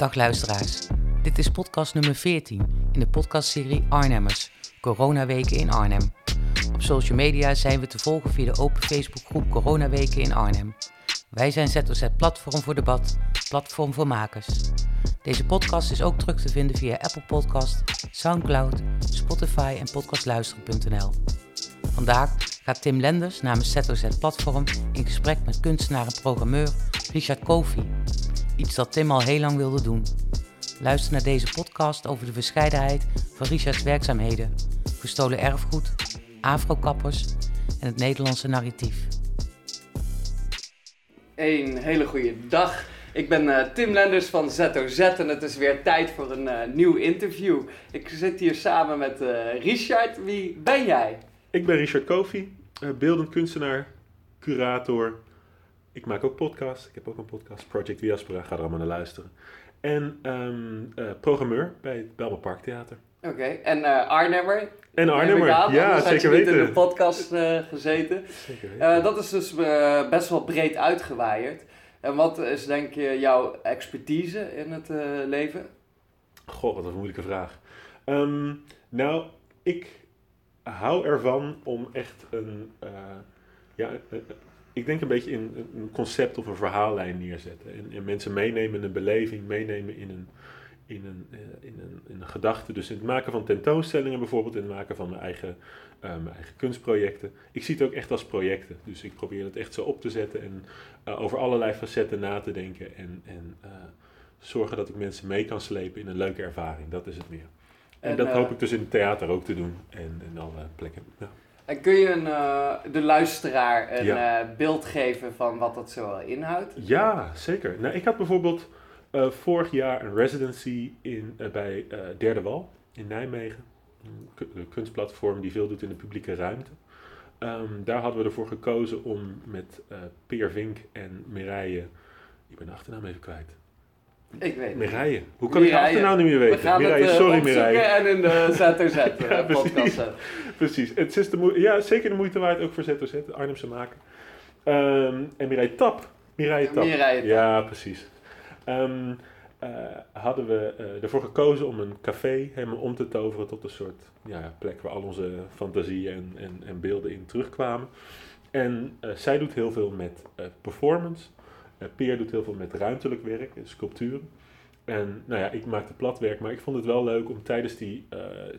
Dag luisteraars. Dit is podcast nummer 14 in de podcastserie Arnhemmers, Coronaweken in Arnhem. Op social media zijn we te volgen via de open Facebookgroep Coronaweken in Arnhem. Wij zijn ZOZ Platform voor Debat, platform voor makers. Deze podcast is ook terug te vinden via Apple Podcast, Soundcloud, Spotify en podcastluisteren.nl. Vandaag gaat Tim Lenders namens ZOZ Platform in gesprek met kunstenaar en programmeur Richard Kofi. Iets dat Tim al heel lang wilde doen. Luister naar deze podcast over de verscheidenheid van Richards werkzaamheden, gestolen erfgoed, afrokappers en het Nederlandse narratief. Een hele goede dag. Ik ben uh, Tim Lenders van ZOZ en het is weer tijd voor een uh, nieuw interview. Ik zit hier samen met uh, Richard. Wie ben jij? Ik ben Richard Kofi, beeldend kunstenaar, curator. Ik maak ook podcasts. Ik heb ook een podcast, Project Diaspora. Ga er allemaal naar luisteren. En um, programmeur bij het Belmer Parktheater. Oké, okay. en Arnhemmer? En Arnhemmer, ja, zeker weten. in de podcast gezeten. Zeker weten. dat is dus best wel breed uitgewaaid. En wat is denk je jouw expertise in het uh, leven? Goh, wat een moeilijke vraag. Um, nou, ik hou ervan om echt een, uh, ja, ik denk een beetje in een concept of een verhaallijn neerzetten. En, en mensen meenemen in een beleving, meenemen in een, in een, uh, in, een, in een gedachte. Dus in het maken van tentoonstellingen bijvoorbeeld, in het maken van mijn eigen, uh, mijn eigen kunstprojecten. Ik zie het ook echt als projecten. Dus ik probeer het echt zo op te zetten en uh, over allerlei facetten na te denken. En, en zorgen dat ik mensen mee kan slepen in een leuke ervaring. Dat is het meer. En, en dat hoop ik dus in het theater ook te doen en in alle plekken. Ja. En kun je een, de luisteraar een ja. beeld geven van wat dat zo inhoudt? Ja, zeker. Nou, ik had bijvoorbeeld uh, vorig jaar een residency in, bij Derde Wal in Nijmegen. Een kunstplatform die veel doet in de publieke ruimte. Um, daar hadden we ervoor gekozen om met Peer Vink en Mireille... Ik ben de achternaam even kwijt. Ik weet het. Mireille. Hoe kan Mireille. ik de achternaam niet meer weten? We gaan Mireille, het, sorry Mireille. en in de ZOZ ja, podcast Precies. Het is de ja, zeker de moeite waard, ook voor ZOZ, Arnhemse maken. Um, en Mireille Tap. Mireille Tap. Mireille. Ja, precies. Um, uh, hadden we uh, ervoor gekozen om een café helemaal om te toveren tot een soort ja, plek waar al onze fantasieën en, en, en beelden in terugkwamen. En uh, zij doet heel veel met performance. Peer doet heel veel met ruimtelijk werk, sculpturen. En nou ja, ik maakte platwerk, maar ik vond het wel leuk om tijdens die,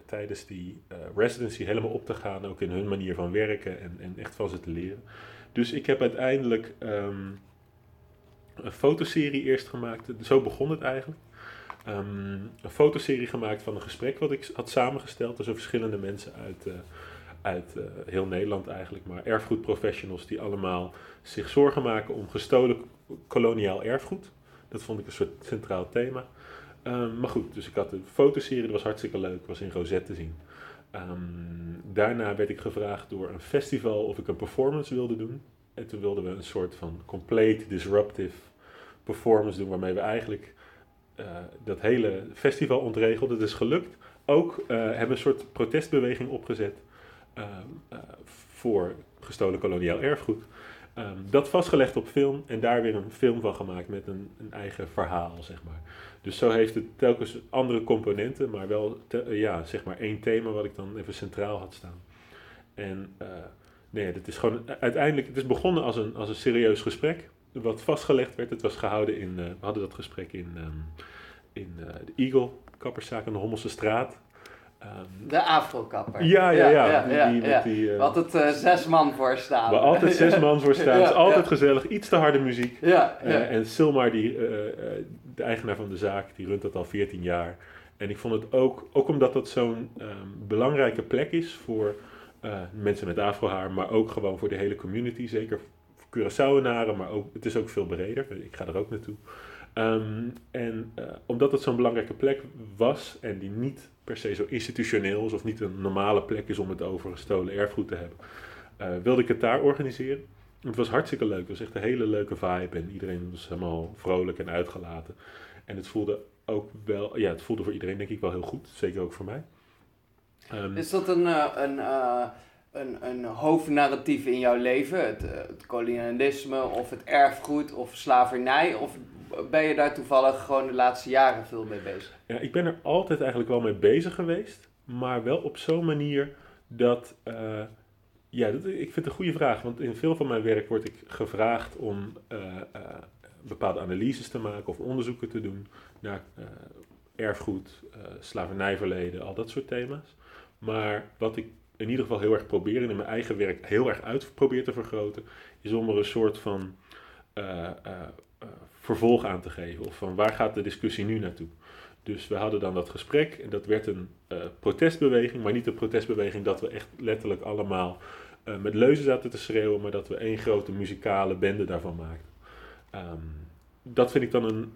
tijdens die residency helemaal op te gaan, ook in hun manier van werken en, en echt van ze te leren. Dus ik heb uiteindelijk um, een fotoserie eerst gemaakt. Zo begon het eigenlijk. Um, een fotoserie gemaakt van een gesprek wat ik had samengesteld. Dus verschillende mensen uit, uit heel Nederland eigenlijk. Maar erfgoedprofessionals die allemaal zich zorgen maken om gestolen koloniaal erfgoed. Dat vond ik een soort centraal thema. Um, maar goed, dus ik had een fotoserie, dat was hartstikke leuk. was in Rosette te zien. Um, daarna werd ik gevraagd door een festival of ik een performance wilde doen. En toen wilden we een soort van complete disruptive performance doen, waarmee we eigenlijk uh, dat hele festival ontregelden. Dat is gelukt. Ook uh, hebben we een soort protestbeweging opgezet uh, voor gestolen koloniaal erfgoed. Um, dat vastgelegd op film en daar weer een film van gemaakt met een, een eigen verhaal, zeg maar. Dus zo heeft het telkens andere componenten, maar wel te, ja, zeg maar één thema wat ik dan even centraal had staan. En nee, het is gewoon uiteindelijk, het is begonnen als een, als een serieus gesprek, wat vastgelegd werd. Het was gehouden in, uh, we hadden dat gesprek in, um, in de Eagle, kapperszaak aan de Hommelse straat. Um, de afro-kapper. Ja, ja, ja. ja, ja, die, ja. Die, uh, altijd uh, zes man voor staan. Altijd zes man voor staan. Is altijd gezellig. Iets te harde muziek. Ja, uh, en Silmar, die, de eigenaar van de zaak, die runt dat al 14 jaar. En ik vond het ook, ook omdat dat zo'n um, belangrijke plek is voor mensen met afrohaar, maar ook gewoon voor de hele community. Zeker voor Curaçaoenaren, maar ook, het is ook veel breder. Ik ga er ook naartoe. Um, en omdat het zo'n belangrijke plek was en die niet per se zo institutioneel is of niet een normale plek is om het over gestolen erfgoed te hebben, uh, wilde ik het daar organiseren. Het was hartstikke leuk. Het was echt een hele leuke vibe en iedereen was helemaal vrolijk en uitgelaten. En het voelde ook wel, ja, het voelde voor iedereen denk ik wel heel goed. Zeker ook voor mij. Um, is dat een, uh, een, een, een hoofdnarratief in jouw leven? Het kolonialisme of het erfgoed of slavernij? Of ben je daar toevallig gewoon de laatste jaren veel mee bezig? Ja, ik ben er altijd eigenlijk wel mee bezig geweest, maar wel op zo'n manier dat. eh, ja, dat, ik vind het een goede vraag, want in veel van mijn werk word ik gevraagd om eh, eh, bepaalde analyses te maken of onderzoeken te doen naar erfgoed, slavernijverleden, al dat soort thema's. Maar wat ik in ieder geval heel erg probeer en in mijn eigen werk heel erg uit probeer te vergroten, is om er een soort van vervolg aan te geven. Of van waar gaat de discussie nu naartoe? Dus we hadden dan dat gesprek en dat werd een eh, protestbeweging, maar niet een protestbeweging dat we echt letterlijk allemaal eh, met leuzen zaten te schreeuwen, maar dat we één grote muzikale bende daarvan maakten. Ehm, dat vind ik dan een.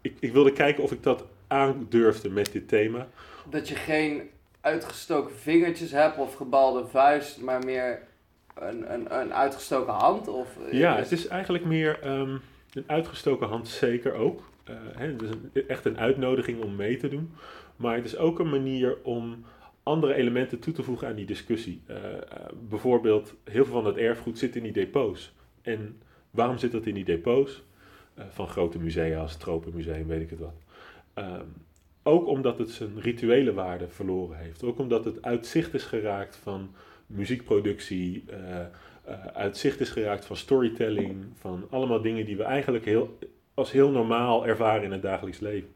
Ik, ik wilde kijken of ik dat aandurfde met dit thema. Dat je geen uitgestoken vingertjes hebt of gebalde vuist, maar meer een, een, een uitgestoken hand? Of, Ja, het is eigenlijk meer ehm, een uitgestoken hand, zeker ook. Eh, hè, het is echt een uitnodiging om mee te doen. Maar het is ook een manier om andere elementen toe te voegen aan die discussie. Eh, eh, bijvoorbeeld, heel veel van het erfgoed zit in die depots. En waarom zit dat in die depots? Van grote musea als het Tropenmuseum, weet ik het wat. Ehm, ook omdat het zijn rituele waarde verloren heeft. Ook omdat het uit zicht is geraakt van muziekproductie, uit zicht is geraakt van storytelling, van allemaal dingen die we eigenlijk heel, als heel normaal ervaren in het dagelijks leven.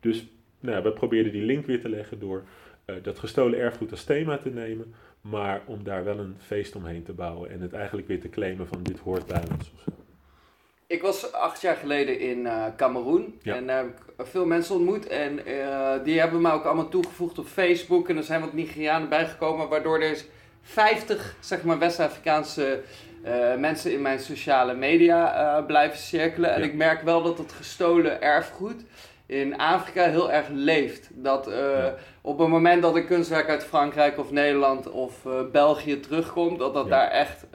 Dus nou, we probeerden die link weer te leggen door eh, dat gestolen erfgoed als thema te nemen, maar om daar wel een feest omheen te bouwen en het eigenlijk weer te claimen van dit hoort bij ons. Of zo. Ik was acht jaar geleden in eh Cameroen Ja. en daar heb ik veel mensen ontmoet. En eh, die hebben me ook allemaal toegevoegd op Facebook. En er zijn wat Nigerianen bijgekomen, waardoor er 50 zeg maar, West-Afrikaanse eh, mensen in mijn sociale media eh, blijven cirkelen. En ik merk wel dat het gestolen erfgoed in Afrika heel erg leeft. Dat eh, Ja. op het moment dat een kunstwerk uit Frankrijk of Nederland of België terugkomt, dat dat Ja. daar echt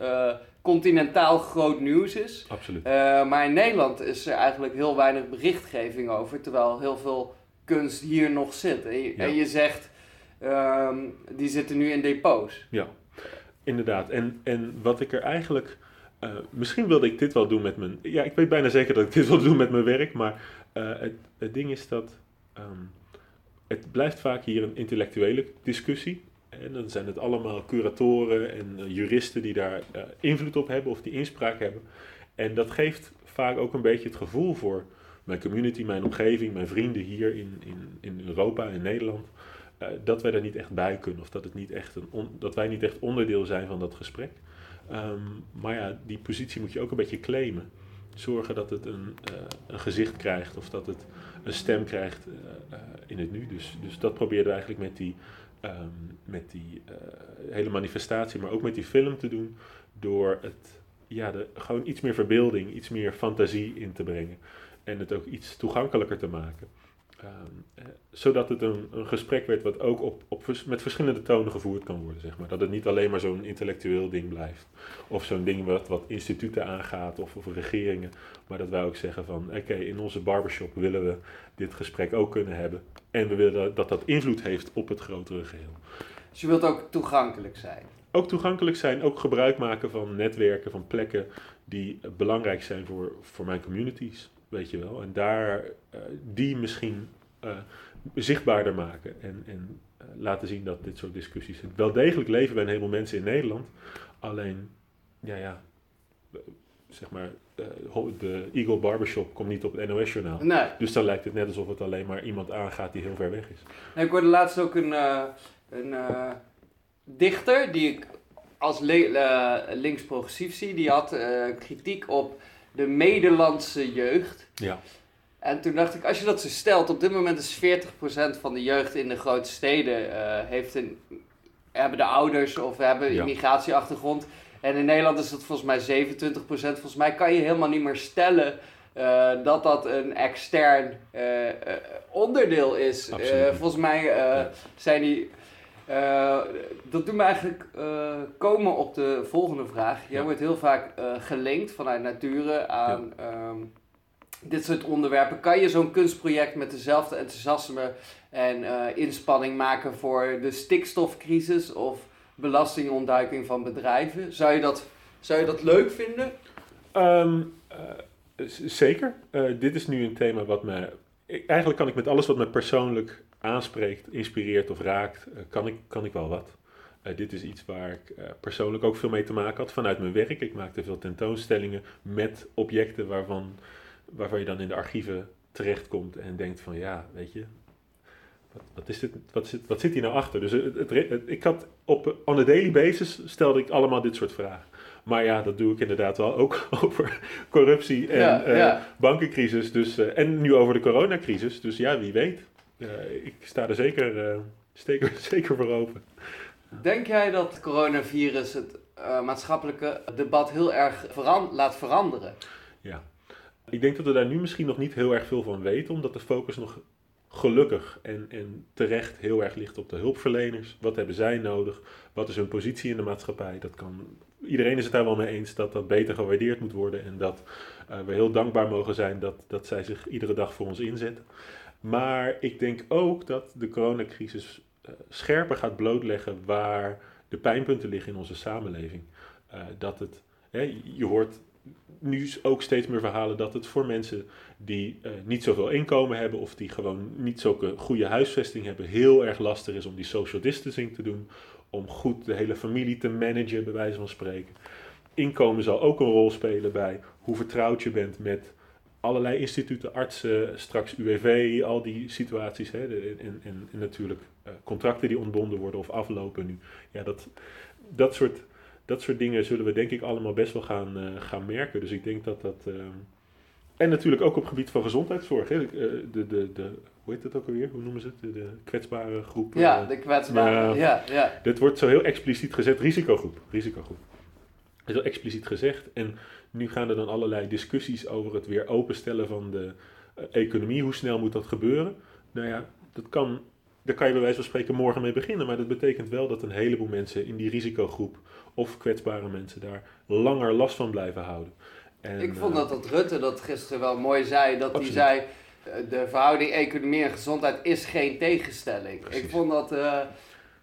continentaal groot nieuws is. Absoluut. Maar in Nederland is er eigenlijk heel weinig berichtgeving over, terwijl heel veel kunst hier nog zit. En je, Ja. en je zegt, ehm, die zitten nu in depots. Inderdaad. En, en wat ik er eigenlijk. eh, misschien wilde ik dit wel doen met mijn. Ja, ik weet bijna zeker dat ik dit wil doen met mijn werk. Maar eh, het, het ding is dat. ehm, het blijft vaak hier een intellectuele discussie. En dan zijn het allemaal curatoren en eh, juristen die daar invloed op hebben of die inspraak hebben. En dat geeft vaak ook een beetje het gevoel voor mijn community, mijn omgeving, mijn vrienden hier in, in, in Europa en Nederland. Eh, dat wij er niet echt bij kunnen of dat, het niet echt een dat wij niet echt onderdeel zijn van dat gesprek. Ehm, maar ja, die positie moet je ook een beetje claimen. Zorgen dat het een, eh, een gezicht krijgt of dat het een stem krijgt eh, in het nu. Dus, dus dat probeerden we eigenlijk met die, ehm, met die hele manifestatie, maar ook met die film te doen. Door het, ja, de, gewoon iets meer verbeelding, iets meer fantasie in te brengen. En het ook iets toegankelijker te maken. Ehm, eh, zodat het een, een gesprek werd wat ook op, op, met verschillende tonen gevoerd kan worden. Zeg maar. Dat het niet alleen maar zo'n intellectueel ding blijft. Of zo'n ding wat, wat instituten aangaat of, of regeringen. Maar dat wij ook zeggen van oké, in onze barbershop willen we dit gesprek ook kunnen hebben. En we willen dat dat invloed heeft op het grotere geheel. Dus je wilt ook toegankelijk zijn. Ook toegankelijk zijn, ook gebruik maken van netwerken, van plekken die belangrijk zijn voor, voor mijn communities, weet je wel. En daar eh, die misschien eh, zichtbaarder maken en, en eh, laten zien dat dit soort discussies wel degelijk leven bij een heleboel mensen in Nederland. Alleen, ja, ja, zeg maar, de Eagle Barbershop komt niet op het NOS-journaal. Nee. Dus dan lijkt het net alsof het alleen maar iemand aangaat die heel ver weg is. Nee, ik hoorde laatst ook een, een dichter die ik als links-progressief zie. Die had kritiek op de Nederlandse jeugd. Ja. En toen dacht ik, als je dat zo stelt, op dit moment is 40% van de jeugd in de grote steden eh, heeft een, hebben de ouders of hebben een Ja. immigratieachtergrond. En in Nederland is dat volgens mij 27%. Volgens mij kan je helemaal niet meer stellen eh, dat dat een extern eh, onderdeel is. Volgens mij Ja. zijn die. Eh, dat doet me eigenlijk eh, komen op de volgende vraag. Jij Ja. wordt heel vaak eh, gelinkt vanuit Nature aan ehm, dit soort onderwerpen. Kan je zo'n kunstproject met dezelfde enthousiasme en inspanning maken voor de stikstofcrisis of belastingontduiking van bedrijven? Zou je dat, zou je dat leuk vinden? Ehm, eh, zeker. Uh, dit is nu een thema wat me. Eigenlijk kan ik met alles wat me persoonlijk aanspreekt, inspireert of raakt, uh, kan, ik, kan ik wel wat. Uh, dit is iets waar ik persoonlijk ook veel mee te maken had vanuit mijn werk. Ik maakte veel tentoonstellingen met objecten waarvan, waarvan je dan in de archieven terechtkomt en denkt van ja, weet je, wat, wat, is dit, wat, zit, wat zit hier nou achter? Dus het, ik had op on a daily basis stelde ik allemaal dit soort vragen. Maar ja, dat doe ik inderdaad wel ook over corruptie en ja, eh, bankencrisis. Dus, uh, en nu over de coronacrisis. Dus ja, wie weet. Uh, ik sta er zeker, zeker, zeker voor open. Denk jij dat het coronavirus het maatschappelijke debat heel erg veran laat veranderen? Ja. Ik denk dat we daar nu misschien nog niet heel erg veel van weten, omdat de focus nog gelukkig en, en terecht heel erg ligt op de hulpverleners. Wat hebben zij nodig? Wat is hun positie in de maatschappij? Dat kan, iedereen is het daar wel mee eens dat dat beter gewaardeerd moet worden en dat uh, we heel dankbaar mogen zijn dat, dat zij zich iedere dag voor ons inzetten. Maar ik denk ook dat de coronacrisis uh, scherper gaat blootleggen waar de pijnpunten liggen in onze samenleving. Uh, dat het, hè, je hoort nu ook steeds meer verhalen dat het voor mensen die niet zoveel inkomen hebben of die gewoon niet zulke goede huisvesting hebben, heel erg lastig is om die social distancing te doen. Om goed de hele familie te managen, bij wijze van spreken. Inkomen zal ook een rol spelen bij hoe vertrouwd je bent met allerlei instituten, artsen, straks UWV, al die situaties. Hè, en, en, natuurlijk uh, contracten die ontbonden worden of aflopen nu. Ja, dat, dat soort dat soort dingen zullen we denk ik allemaal best wel gaan, uh, gaan merken. Dus ik denk dat dat. Uh, en natuurlijk ook op het gebied van gezondheidszorg. Hè. De, de, de, hoe heet het ook alweer? Hoe noemen ze het? De, kwetsbare groep. Ja, de kwetsbare. ja, ja. Dit wordt zo heel expliciet gezet: risicogroep. risicogroep. Dat is heel expliciet gezegd. En nu gaan er dan allerlei discussies over het weer openstellen van de uh, economie. Hoe snel moet dat gebeuren? Nou ja, dat kan daar kan je bij wijze van spreken morgen mee beginnen. Maar dat betekent wel dat een heleboel mensen in die risicogroep of kwetsbare mensen daar langer last van blijven houden. En, ik vond dat dat Rutte dat gisteren wel mooi zei. Dat hij zei, de verhouding economie en gezondheid is geen tegenstelling. Ik vond dat uh, uh,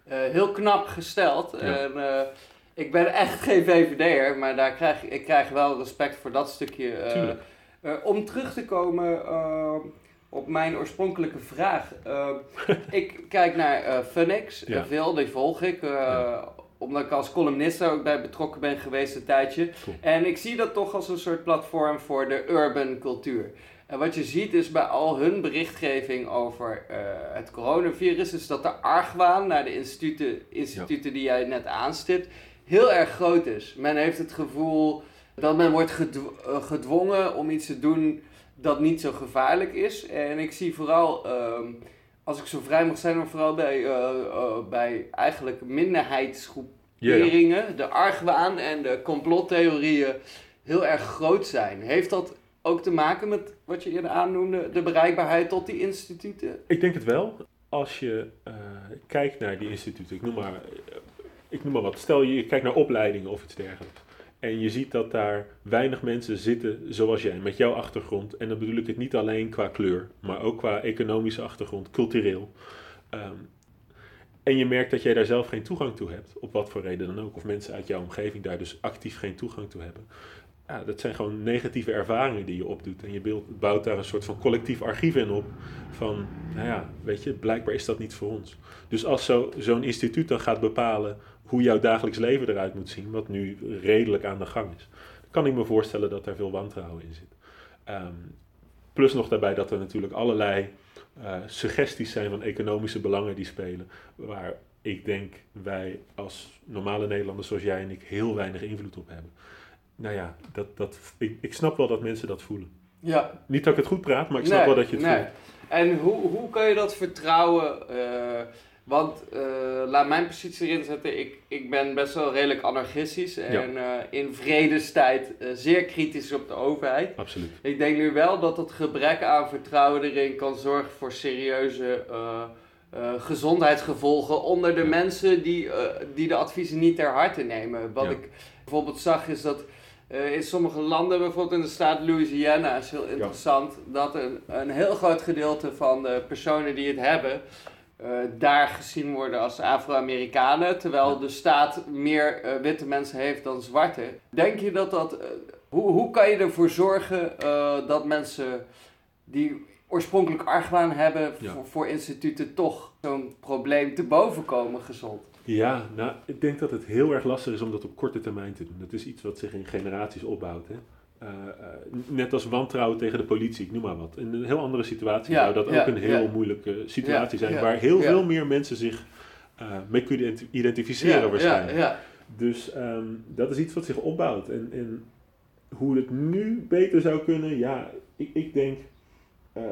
heel knap gesteld. En, ik ben echt geen VVD'er, maar daar krijg, ik krijg wel respect voor dat stukje. om terug te komen op mijn oorspronkelijke vraag. ik kijk naar Funix, ja. veel, die volg ik. Omdat ik als columnist ook bij betrokken ben geweest een tijdje. En ik zie dat toch als een soort platform voor de urban cultuur. En wat je ziet is bij al hun berichtgeving over uh, het coronavirus, is dat de argwaan naar de instituten, instituten die jij net aanstipt, heel erg groot is. Men heeft het gevoel dat men wordt eh, gedwongen om iets te doen dat niet zo gevaarlijk is. En ik zie vooral. Uh, als ik zo vrij mag zijn, maar vooral bij, uh, uh, bij eigenlijk minderheidsgroeperingen, de argwaan en de complottheorieën heel erg groot zijn. Heeft dat ook te maken met wat je eerder aannoemde, de bereikbaarheid tot die instituten? Ik denk het wel. Als je uh, kijkt naar die instituten, ik noem maar, ik noem maar wat, stel je kijkt naar opleidingen of iets dergelijks. En je ziet dat daar weinig mensen zitten zoals jij, met jouw achtergrond. En dan bedoel ik het niet alleen qua kleur, maar ook qua economische achtergrond, cultureel. Um, en je merkt dat jij daar zelf geen toegang toe hebt, op wat voor reden dan ook. Of mensen uit jouw omgeving daar dus actief geen toegang toe hebben. Ja, dat zijn gewoon negatieve ervaringen die je opdoet. En je bouwt daar een soort van collectief archief in op. Van, nou ja, weet je, blijkbaar is dat niet voor ons. Dus als zo'n instituut dan gaat bepalen hoe jouw dagelijks leven eruit moet zien, wat nu redelijk aan de gang is, kan ik me voorstellen dat daar veel wantrouwen in zit. Um, plus nog daarbij dat er natuurlijk allerlei uh, suggesties zijn van economische belangen die spelen, waar ik denk wij als normale Nederlanders zoals jij en ik heel weinig invloed op hebben. Nou ja, dat, dat, ik, ik snap wel dat mensen dat voelen. Ja. Niet dat ik het goed praat, maar ik snap wel dat je het nee. voelt. En hoe, hoe kan je dat vertrouwen? Uh, want uh, laat mijn positie erin zetten. Ik, ik ben best wel redelijk anarchistisch en uh, in vredestijd zeer kritisch op de overheid. Absoluut. Ik denk nu wel dat het gebrek aan vertrouwen erin kan zorgen voor serieuze gezondheidsgevolgen onder de mensen die, die de adviezen niet ter harte nemen. Wat ik bijvoorbeeld zag is dat in sommige landen, bijvoorbeeld in de staat Louisiana, is heel interessant, dat een, een heel groot gedeelte van de personen die het hebben eh, daar gezien worden als Afro-Amerikanen, terwijl de staat meer eh, witte mensen heeft dan zwarte. Denk je dat dat. hoe, hoe kan je ervoor zorgen dat mensen die oorspronkelijk argwaan hebben Ja. voor, voor instituten toch zo'n probleem te boven komen gezond? Ja, nou, ik denk dat het heel erg lastig is om dat op korte termijn te doen. Dat is iets wat zich in generaties opbouwt. Hè? Eh, eh, net als wantrouwen tegen de politie, ik noem maar wat. In een heel andere situatie Ja, zou dat ja, ook een heel ja. moeilijke situatie zijn, waar heel veel meer mensen zich eh, mee kunnen identi- identificeren waarschijnlijk. Ja, ja. Dus ehm, dat is iets wat zich opbouwt. En, en hoe het nu beter zou kunnen, ja, ik, ik denk, eh,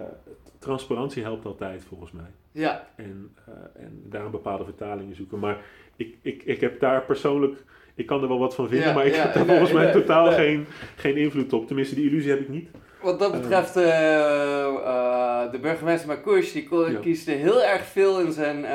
transparantie helpt altijd volgens mij. ja. En, eh, en daar een bepaalde vertalingen zoeken. Maar ik, ik, ik heb daar persoonlijk, ik kan er wel wat van vinden, Ja, maar ik ja, heb daar nee, volgens mij nee, totaal nee. Geen, geen invloed op. Tenminste, die illusie heb ik niet. Wat dat betreft, eh, eh, de burgemeester Marcouch, die Ja. kiest er heel erg veel in zijn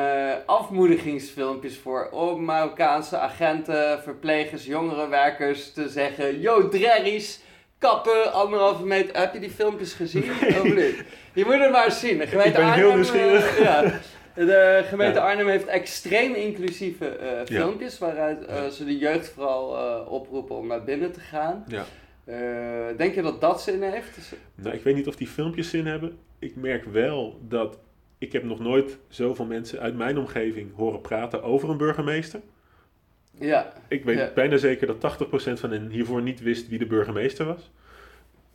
afmoedigingsfilmpjes voor om Marokkaanse agenten, verplegers, jongerenwerkers te zeggen, yo drerries, kappen, anderhalve meter. Heb je die filmpjes gezien? Of niet? Je moet het maar eens zien. De gemeente ben heel Arnhem, nieuwsgierig. eh, ja. De gemeente Ja. Arnhem heeft extreem inclusieve eh, filmpjes, waaruit eh, ze de jeugd vooral oproepen om naar binnen te gaan. Ja. Denk je dat dat zin heeft? Dus- Nou, ik weet niet of die filmpjes zin hebben. Ik merk wel dat ik heb nog nooit zoveel mensen uit mijn omgeving horen praten over een burgemeester. Ja, Ik weet Ja. bijna zeker dat 80% van hen hiervoor niet wist wie de burgemeester was.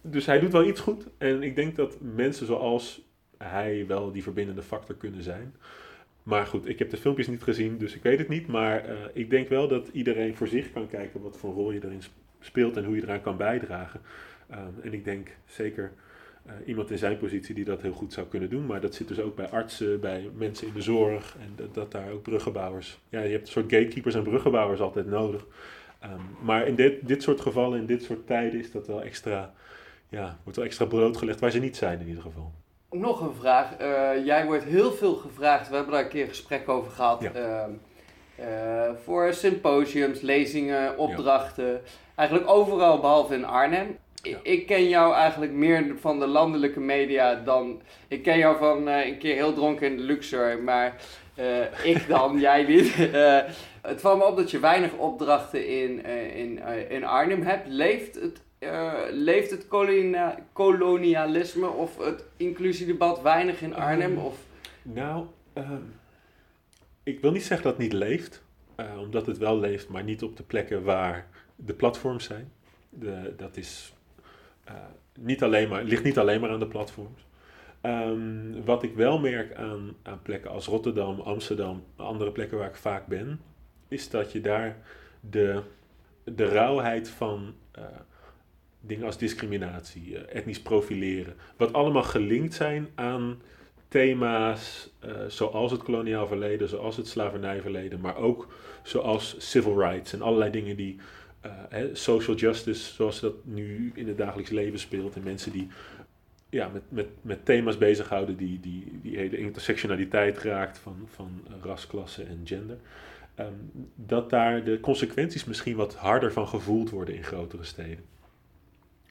Dus hij doet wel iets goed. En ik denk dat mensen zoals hij wel die verbindende factor kunnen zijn. Maar goed, ik heb de filmpjes niet gezien, dus ik weet het niet. Maar eh, ik denk wel dat iedereen voor zich kan kijken wat voor rol je erin sp- speelt en hoe je eraan kan bijdragen. Ehm, en ik denk zeker iemand in zijn positie die dat heel goed zou kunnen doen. Maar dat zit dus ook bij artsen, bij mensen in de zorg en dat, dat daar ook bruggenbouwers. Ja, je hebt een soort gatekeepers en bruggenbouwers altijd nodig. Ehm, maar in dit, dit soort gevallen, in dit soort tijden, is dat wel extra, ja, wordt wel extra brood gelegd waar ze niet zijn in ieder geval. nog een vraag. Eh, jij wordt heel veel gevraagd, we hebben daar een keer een gesprek over gehad. Ja. ehm, eh, voor symposiums, lezingen, opdrachten. Eigenlijk overal behalve in Arnhem. Ja. Ik ken jou eigenlijk meer van de landelijke media dan. Ik ken jou van eh, een keer heel dronken in de Luxor, maar eh, ik dan, jij niet. Eh, het valt me op dat je weinig opdrachten in, in, in Arnhem hebt. Leeft het, leeft het kolonia- kolonialisme of het inclusiedebat weinig in Arnhem? Ehm, Of, Nou, ehm, ik wil niet zeggen dat het niet leeft, omdat het wel leeft, maar niet op de plekken waar de platforms zijn. De, dat is niet alleen maar, ligt niet alleen maar aan de platforms. Ehm, wat ik wel merk aan, aan plekken als Rotterdam, Amsterdam, andere plekken waar ik vaak ben, is dat je daar de, de rauwheid van eh, dingen als discriminatie, eh, etnisch profileren, wat allemaal gelinkt zijn aan thema's eh, zoals het koloniaal verleden, zoals het slavernijverleden, maar ook zoals civil rights en allerlei dingen die eh, social justice, zoals dat nu in het dagelijks leven speelt, en mensen die ja, met, met, met thema's bezighouden die, die, die hele intersectionaliteit raakt van, van ras, klasse en gender. ehm, dat daar de consequenties misschien wat harder van gevoeld worden in grotere steden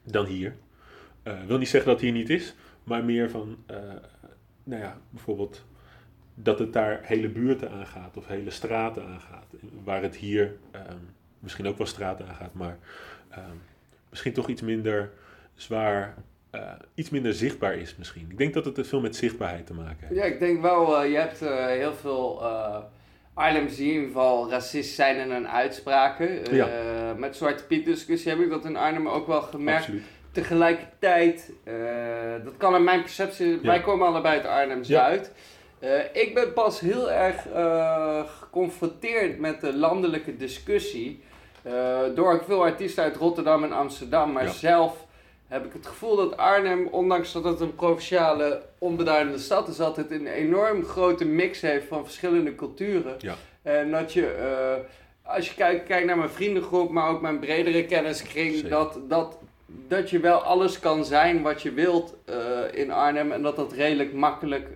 dan hier. Eh wil niet zeggen dat het hier niet is, maar meer van, eh, nou ja, bijvoorbeeld dat het daar hele buurten aangaat of hele straten aangaat. Waar het hier ehm, misschien ook wel straten aangaat, maar ehm, misschien toch iets minder zwaar, eh, iets minder zichtbaar is misschien. Ik denk dat het veel met zichtbaarheid te maken heeft. ja, ik denk wel, eh, je hebt eh, heel veel Arnhem zie in ieder geval racist zijn en een uitspraken. Ja. Met Zwarte Piet discussie heb ik dat in Arnhem ook wel gemerkt. Absoluut. Tegelijkertijd, dat kan in mijn perceptie, wij komen allebei uit Arnhem-Zuid. Eh, ik ben pas heel erg geconfronteerd met de landelijke discussie. Eh, door veel artiesten uit Rotterdam en Amsterdam. Maar Ja. zelf heb ik het gevoel dat Arnhem, ondanks dat het een provinciale, onbeduidende stad is, altijd een enorm grote mix heeft van verschillende culturen. Ja. En dat je, eh, als je kijkt, kijkt naar mijn vriendengroep, maar ook mijn bredere kenniskring, Zeker. dat, dat, dat je wel alles kan zijn wat je wilt eh, in Arnhem en dat dat redelijk makkelijk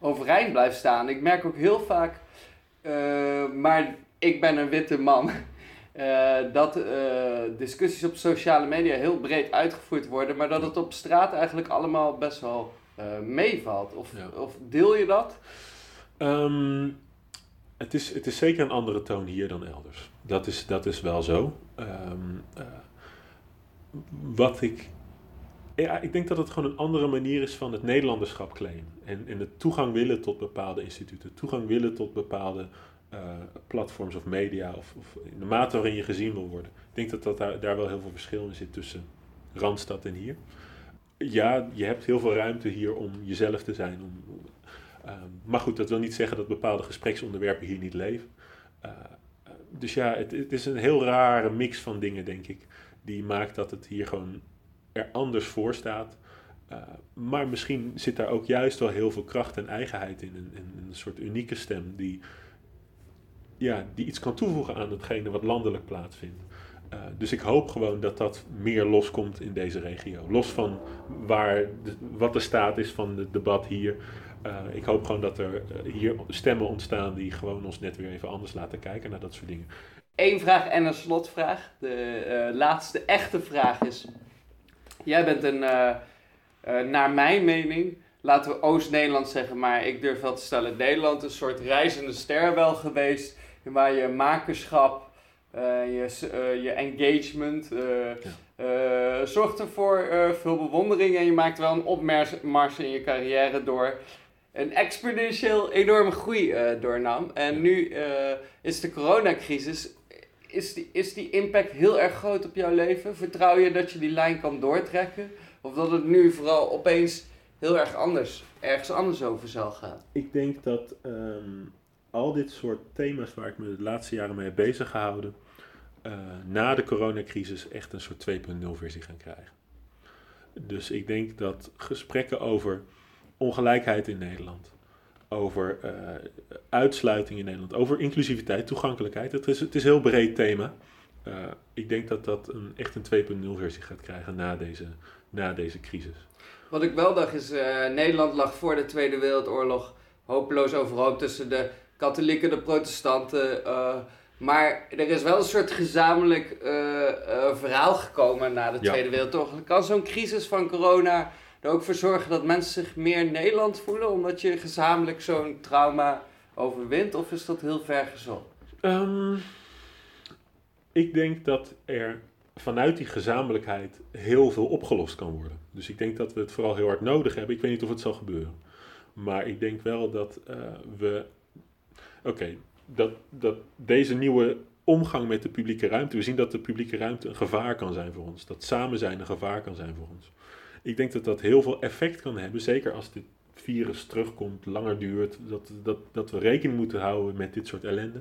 overeind blijft staan. Ik merk ook heel vaak, maar ik ben een witte man, eh, dat eh, discussies op sociale media heel breed uitgevoerd worden, maar dat het op straat eigenlijk allemaal best wel eh, meevalt. Of, Ja. of deel je dat? Ehm, het, is, het is zeker een andere toon hier dan elders. Dat is, dat is wel zo. Ehm, eh, wat ik. Ja, ik denk dat het gewoon een andere manier is van het Nederlanderschap claimen. En, en het toegang willen tot bepaalde instituten. Toegang willen tot bepaalde platforms of media. Of, of de mate waarin je gezien wil worden. Ik denk dat, dat daar, wel heel veel verschil in zit tussen Randstad en hier. Ja, je hebt heel veel ruimte hier om jezelf te zijn. Om, Ehm, maar goed, dat wil niet zeggen dat bepaalde gespreksonderwerpen hier niet leven. Eh, eh, dus ja, het, is een heel rare mix van dingen, denk ik. Die maakt dat het hier gewoon er anders voor staat. Eh, maar misschien zit daar ook juist wel heel veel kracht en eigenheid in. Een, een soort unieke stem die, ja, die iets kan toevoegen aan hetgene wat landelijk plaatsvindt. Eh, dus ik hoop gewoon dat dat meer loskomt in deze regio. Los van waar wat de staat is van het debat hier. Uh, ik hoop gewoon dat er uh, hier stemmen ontstaan die gewoon ons net weer even anders laten kijken naar dat soort dingen. Eén vraag en een slotvraag. De laatste echte vraag is: Jij bent een, naar mijn mening, laten we Oost-Nederland zeggen, maar ik durf wel te stellen, Nederland een soort reizende ster wel geweest. Waar je makerschap, je, je engagement. Ja. zorgt ervoor veel bewondering en je maakt wel een opmars in je carrière door een exponentieel enorme groei uh, doornam. En nu uh, is de coronacrisis. Is die, is die impact heel erg groot op jouw leven? Vertrouw je dat je die lijn kan doortrekken? Of dat het nu vooral opeens heel erg anders, ergens anders over zal gaan? Ik denk dat um, al dit soort thema's waar ik me de laatste jaren mee heb bezig gehouden, uh, na de coronacrisis echt een soort 2.0 versie gaan krijgen. Dus ik denk dat gesprekken over ongelijkheid in Nederland, over uh, uitsluiting in Nederland, over inclusiviteit, toegankelijkheid. Het is, het is een heel breed thema. Uh, ik denk dat dat een, echt een 2.0 versie gaat krijgen na deze, na deze crisis. Wat ik wel dacht is, Nederland lag voor de Tweede Wereldoorlog hopeloos overhoop tussen de katholieken en de protestanten. Uh, maar er is wel een soort gezamenlijk verhaal gekomen na de Ja. Tweede Wereldoorlog. Kan zo'n crisis van corona er ook voor zorgen dat mensen zich meer Nederland voelen, omdat je gezamenlijk zo'n trauma overwint? Of is dat heel ver gezocht? Um, ik denk dat er vanuit die gezamenlijkheid heel veel opgelost kan worden. Dus ik denk dat we het vooral heel hard nodig hebben. Ik weet niet of het zal gebeuren. Maar ik denk wel dat uh, we. Oké, dat, dat deze nieuwe omgang met de publieke ruimte. We zien dat de publieke ruimte een gevaar kan zijn voor ons. Dat samen zijn een gevaar kan zijn voor ons. Ik denk dat dat heel veel effect kan hebben. Zeker als dit virus terugkomt, langer duurt. Dat, dat, dat we rekening moeten houden met dit soort ellende.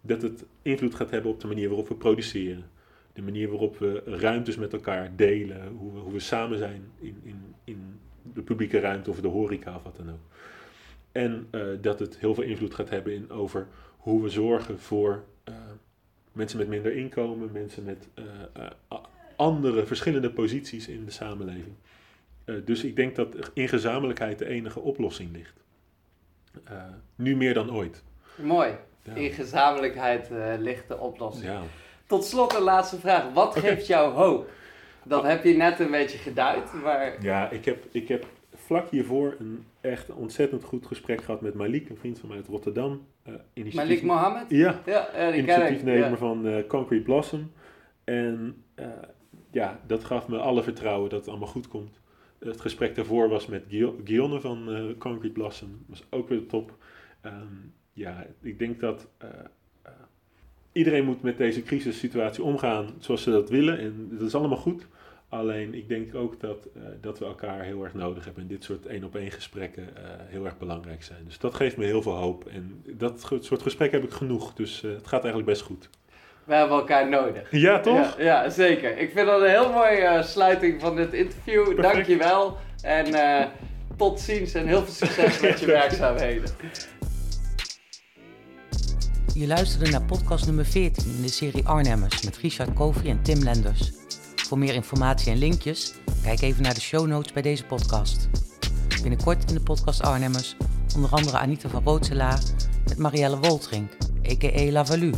Dat het invloed gaat hebben op de manier waarop we produceren. De manier waarop we ruimtes met elkaar delen. Hoe we, hoe we samen zijn in, in, in de publieke ruimte of de horeca of wat dan ook. En uh, dat het heel veel invloed gaat hebben in over hoe we zorgen voor uh, mensen met minder inkomen, mensen met uh, andere verschillende posities in de samenleving. Dus ik denk dat in gezamenlijkheid de enige oplossing ligt. Nu meer dan ooit. Mooi. Ja. In gezamenlijkheid ligt de oplossing. Ja. Tot slot een laatste vraag. Wat okay. geeft jou hoop? Dat heb je net een beetje geduid, maar... Ja, ik heb, ik heb vlak hiervoor een echt ontzettend goed gesprek gehad met Malik, een vriend van mij uit Rotterdam. Uh, Malik Mohammed? Ja, ja, die initiatiefnemer ja. van uh, Concrete Blossom. En ja, dat gaf me alle vertrouwen dat het allemaal goed komt. Het gesprek daarvoor was met Gionne van Concrete Blossom. was ook weer top. Um, ja, ik denk dat iedereen moet met deze crisissituatie omgaan zoals ze dat willen. En dat is allemaal goed. Alleen ik denk ook dat, uh, dat we elkaar heel erg nodig hebben. En dit soort één-op-één gesprekken heel erg belangrijk zijn. Dus dat geeft me heel veel hoop. En dat soort gesprekken heb ik genoeg. Dus het gaat eigenlijk best goed. We hebben elkaar nodig. Ja, toch? Ja, ja zeker. Ik vind dat een heel mooie uh, sluiting van dit interview. Perfect. Dankjewel. En uh, tot ziens en heel veel succes met je werkzaamheden. Je luisterde naar podcast nummer 14 in de serie Arnhemmers met Richard Kovi en Tim Lenders. Voor meer informatie en linkjes, kijk even naar de show notes bij deze podcast. Binnenkort in de podcast Arnhemmers onder andere Anita van Rootselaar met Marielle Woltrink, a.k.a. Lavalu.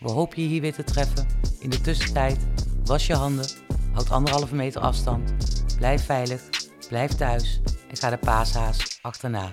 We hopen je hier weer te treffen. In de tussentijd, was je handen, houd anderhalve meter afstand, blijf veilig, blijf thuis en ga de paashaas achterna.